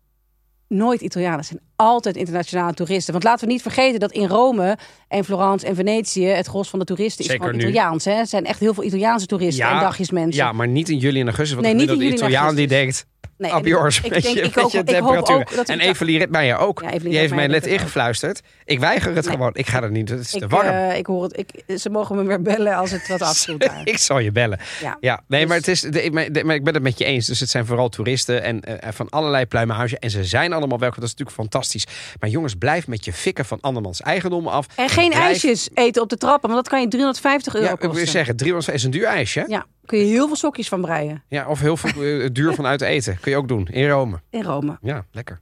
nooit Italianen, het zijn altijd internationale toeristen. Want laten we niet vergeten dat in Rome en Florence en Venetië het gros van de toeristen is Zeker gewoon nu. Italiaans. Hè? Er zijn echt heel veel Italiaanse toeristen en dagjesmensen. Ja, maar niet in juli en augustus. Want Nee, niet in juli Italiaan die denkt, Nee, yours, ik denk- je, ik ook- ik hoop ook dat en we- Evelie Ritmeijer ook. Ja, die heeft mij net ingefluisterd. Ik weiger het Nee. gewoon. Ik ga er niet, het is te warm. eh, ik hoor het. Ik, ze mogen me weer bellen als het wat daar. ik zal je bellen. Ja. Ja, nee, Dus- maar, het is, de, maar, de- maar ik ben het met je eens. Dus het zijn vooral toeristen en eh, van allerlei pluimage. En ze zijn allemaal welkom. Dat is natuurlijk fantastisch. Maar jongens, blijf met je fikken van andermans eigendom af. En geen Blijf- ijsjes eten op de trappen, want dat kan je 350 euro Ja, ik wil kosten. zeggen, 300 is een duur ijsje. Ja. Ja, kun je heel veel sokjes van breien of heel veel eh, duur van uit eten. Kun je ook doen in Rome. in Rome. Ja, lekker.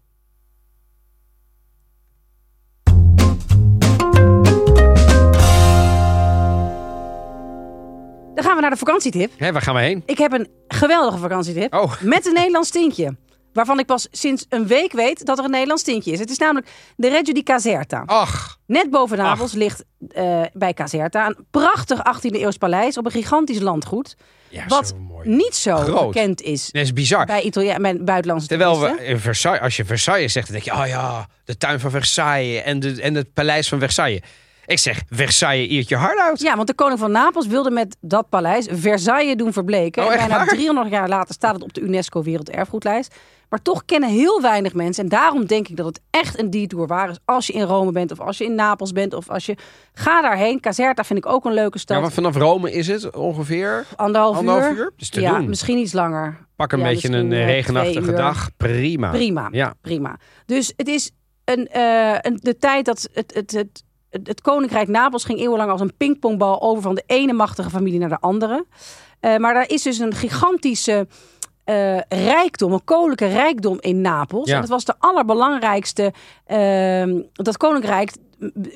Dan gaan we naar de vakantietip. Hé, waar gaan we heen? Ik heb een geweldige vakantietip Oh, met een Nederlands tintje. Waarvan ik pas sinds een week weet dat er een Nederlands tintje is. Het is namelijk de Reggio di Caserta. ach. Net boven Napels ligt eh, bij Caserta een prachtig 18e eeuws paleis op een gigantisch landgoed. Ja, Wat zo mooi. niet zo Groot. bekend is Dat is bizar. bij, Italia bij buitenlandse Terwijl we in Versailles, als je Versailles zegt, dan denk je, oh ja, de tuin van Versailles en, de, en het paleis van Versailles. Ik zeg, Versailles eert je hard uit. Ja, want de koning van Napels wilde met dat paleis Versailles doen verbleken. Oh, en bijna waar? 300 jaar later staat het op de UNESCO Werelderfgoedlijst. Maar toch kennen heel weinig mensen. En daarom denk ik dat het echt een detour waar is als je in Rome bent of als je in Napels bent of als je ga daarheen. Caserta vind ik ook een leuke stad. Ja, want vanaf Rome is het ongeveer anderhalf, anderhalf uur. uur. Dus te ja, doen. misschien iets langer. Pak een Ja, beetje een eh, eh, regenachtige dag. Prima. Prima, Ja. prima. Dus het is een, eh, een, de tijd dat het, het, het, het, Koninkrijk Napels ging eeuwenlang als een pingpongbal over van de ene machtige familie naar de andere. Eh, maar daar is dus een gigantische eh, rijkdom, een koninklijke rijkdom in Napels. Ja. En dat was de allerbelangrijkste, ehm, dat koninkrijk,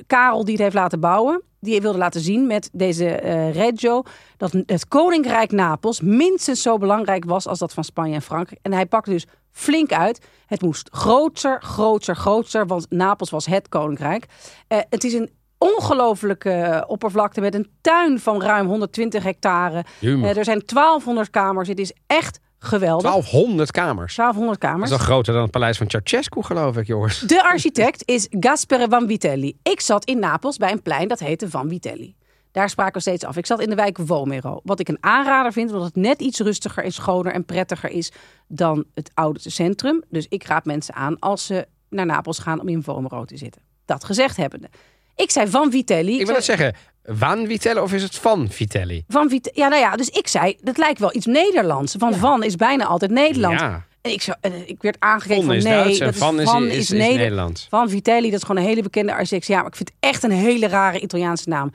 Karel die het heeft laten bouwen, die wilde laten zien met deze eh Reggio, dat het koninkrijk Napels minstens zo belangrijk was als dat van Spanje en Frankrijk. En hij pakte dus flink uit. Het moest groter, groter, groter, want Napels was het koninkrijk. Eh, het is een ongelofelijke eh, oppervlakte met een tuin van ruim 120 hectare. Eh, er zijn 1200 kamers. Het is echt geweldig. 1200 kamers. 1200 Dat kamers. is wel groter dan het paleis van Ceausescu, geloof ik, jongens. De architect is Gaspere Van Vitelli. Ik zat in Napels bij een plein dat heette Van Vitelli. Daar spraken we steeds af. Ik zat in de wijk Womero. Wat ik een aanrader vind, omdat het net iets rustiger en schoner en prettiger is dan het oude centrum. Dus ik raad mensen aan als ze naar Napels gaan om in Womero te zitten. Dat gezegd hebbende. Ik zei Van Vitelli. Ik wil net zeggen, Van Vitelli of is het Van Vitelli? Van Vite ja, nou ja, dus ik zei, dat lijkt wel iets Nederlands. Want Van is bijna altijd Nederland. Ja, En ik, zo, en ik werd aangekeken Von van nee, Duits dat is, Van is, is, is, Neder- Nederlands. Van Vitelli, dat is gewoon een hele bekende architect. Ja, maar ik vind het echt een hele rare Italiaanse naam.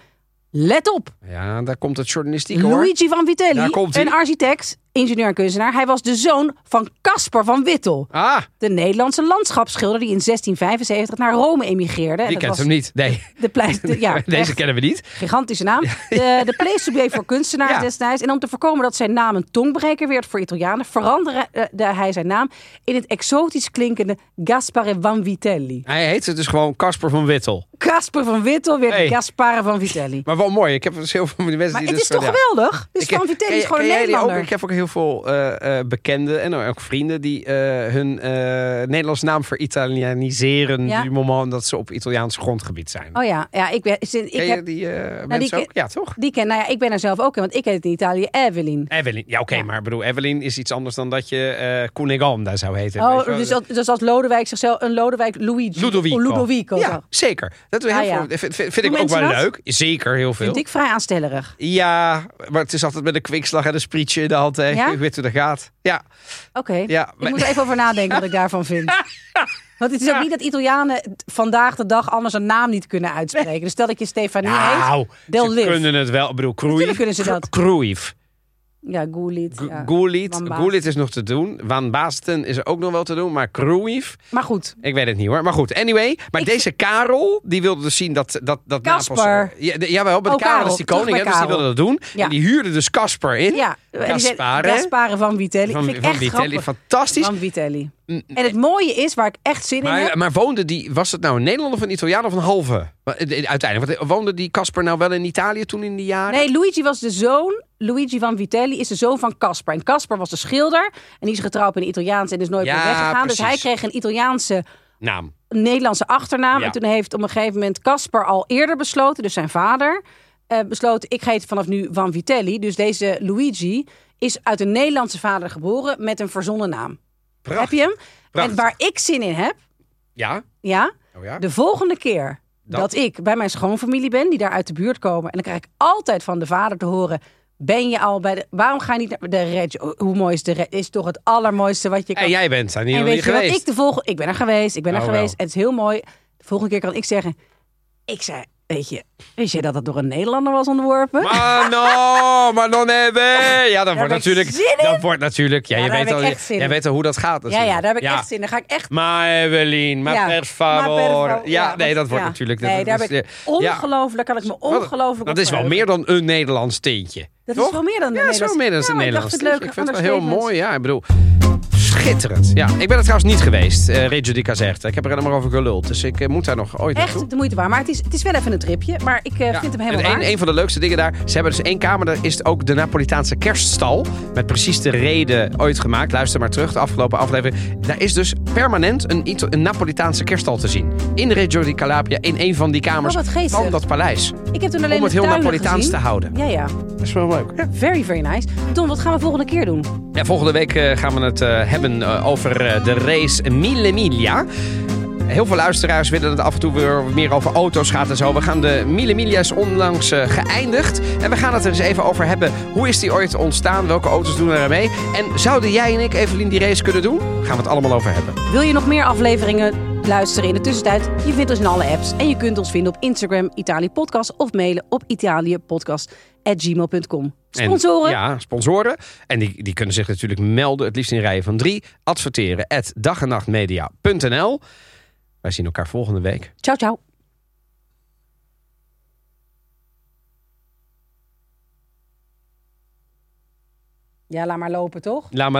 Let op, Ja, daar komt het journalistiek hoor. Luigi Van Vitelli, een architect ingenieur en kunstenaar. Hij was de zoon van Caspar van Wittel. Ah, De Nederlandse landschapsschilder die in 1675 naar Rome emigreerde. Die kent hem niet. Nee, De ja, deze kennen we niet. gigantische naam. De, de voor kunstenaars Ja. destijds. En om te voorkomen dat zijn naam een tongbreker werd voor Italianen, veranderde eh, hij zijn naam in het exotisch klinkende Gaspare van Vitelli. Hij heet dus gewoon Casper van Wittel. Casper van Wittel werd Hey. Gaspare van Vitelli. Maar wel mooi. Ik heb dus heel veel mensen Maar die het is toch ja. geweldig? Dus Ik- Van Vitelli is gewoon een ook? Nederlander. Ik heb ook heel veel eh, eh, bekenden en ook vrienden die eh, hun Nederlandse naam veritalianiseren. Ja. moment dat ze op Italiaans grondgebied zijn. Oh ja, ja ik, ben, ik ken heb, die die mensen ken- ook? Ja, toch? die ken, nou ja, ik ben er zelf ook in, want ik heet in Italië Evelyn. Evelyn. Ja, oké, Ja. maar bedoel, Evelyn is iets anders dan dat je eh Cuneganda zou heten. Oh, dus, dat- dus als Lodewijk zichzelf, een Lodewijk Luigi. Ludovico. Of Ludovico. Ja, zo. zeker. Dat heel Ah, ja. veel. Vind, vind, ik ook wel dat? leuk. Zeker, heel veel. Vind ik vrij aanstellerig. Ja, maar het is altijd met een kwikslag en een sprietje in de hand. hè. Ja? Ik weet hoe dat gaat. Ja, Oké. ja. Ik maar- moet er even over nadenken wat ik daarvan vind. Want het is ook niet dat Italianen vandaag de dag anders een naam niet kunnen uitspreken. Dus stel dat je Stefanie heet. Nou, They'll ze kunnen het wel. Ik bedoel, Cruyff. Kunnen ze dat. Cruyff. Ja, Gullit. G- Ja. Gullit. Gullit is nog te doen. Van Basten is er ook nog wel te doen. Maar Cruyff, Maar goed, ik weet het niet hoor. Maar goed, anyway. Maar Ik deze Karel, die wilde dus zien dat, dat, dat Kasper. Napels... Ja, jawel, maar Oh, Karel Karel. is die koning, hè, dus die wilde dat doen. Ja. En die huurde dus Kasper in. ja. Gaspare. Gaspare van Vitelli. Van, vind ik van echt Vitelli, grappig. fantastisch. Van Vitelli. Mm, En het mooie is, waar ik echt zin in heb... Maar, woonde die, was het nou een Nederlander of een Italiaan of een halve? Eh, Uiteindelijk, woonde die Casper nou wel in Italië toen in die jaren? Nee, Luigi was de zoon. Luigi van Vitelli is de zoon van Caspar. En Caspar was de schilder. En die is getrouwd met een Italiaans en is nooit Ja, meer weggegaan. Dus hij kreeg een Italiaanse, Naam. Nederlandse achternaam. Ja. En toen heeft op een gegeven moment Caspar al eerder besloten, dus zijn vader, eh, besloten: ik heet vanaf nu van Vitelli. Dus deze Luigi is uit een Nederlandse vader geboren met een verzonnen naam. Prachtig. Heb je hem? Prachtig. En waar ik zin in heb, Ja? ja, Oh ja? de volgende keer Dat? dat. ik bij mijn schoonfamilie ben, die daar uit de buurt komen, en dan krijg ik altijd van de vader te horen. Ben je al bij de. Waarom ga je niet naar de Reggio? Hoe mooi is de Reggio? Is toch het allermooiste wat je kan. En jij bent daar niet, en weet niet je wat ik de volgende. Ik ben er geweest. Ik ben er Oh, geweest. wel. Het is heel mooi. De volgende keer kan ik zeggen. Ik zei, weet je, wist je dat het door een Nederlander was ontworpen? Maar no, maar non vero. Ja, dat wordt heb natuurlijk. Dat wordt natuurlijk. Ja, Ja, je daar weet heb al, jij in. weet al hoe dat gaat. ja, Natuurlijk. ja, daar heb ik echt zin in. Dan ga ik echt. Maar Evelien, maar Ja, per favor. Ja, nee, dat wordt natuurlijk. Nee, dat, daar dat ben ik ongelooflijk. Daar kan ik me ongelooflijk Dat is wel meer dan een Nederlands teentje. Dat toch? is wel meer dan een Ja, dat is wel meer dan een Nederlands. Ik vind het wel heel mooi. Ja, ik bedoel. Schitterend. Ja, ik ben er trouwens niet geweest, eh Reggio di Caserta. Ik heb er helemaal over geluld. Dus ik eh, moet daar nog ooit naartoe. Echt de moeite waard. Maar het is, het is wel even een tripje. Maar ik Ja, vind hem en helemaal een, waard. een van de leukste dingen daar. Ze hebben dus één kamer. Daar is ook de Napolitaanse kerststal. Met precies de reden ooit gemaakt. Luister maar terug, de afgelopen aflevering. Daar is dus permanent een, een Napolitaanse kerststal te zien. In Reggio di Calabria. In een van die kamers Oh, van dat paleis. Ik heb toen alleen Om het heel Napolitaans gezien. te houden. Ja, ja. Dat is wel leuk. Ja. Very, very nice. Don, wat gaan we volgende keer doen? Ja, volgende week eh, gaan we het eh, eh, over eh, de race Mille Miglia. Heel veel luisteraars willen dat het af en toe weer meer over auto's gaat en zo. We gaan de Mille Miglia's onlangs eh, geëindigd. En we gaan het er eens even over hebben. Hoe is die ooit ontstaan? Welke auto's doen er mee? En zouden jij en ik, Evelien, die race kunnen doen? Gaan we het allemaal over hebben. Wil je nog meer afleveringen luisteren in de tussentijd? Je vindt ons in alle apps. En je kunt ons vinden op Instagram, Italië Podcast. Of mailen op italiëpodcast.gmail.com. En- Sponsoren? ja, sponsoren. En die, die kunnen zich natuurlijk melden. Het liefst in rijen van drie. Adverteren at dagennachtmedia.nl. Wij zien elkaar volgende week. Ciao, ciao. Ja, laat maar lopen, toch? Laat maar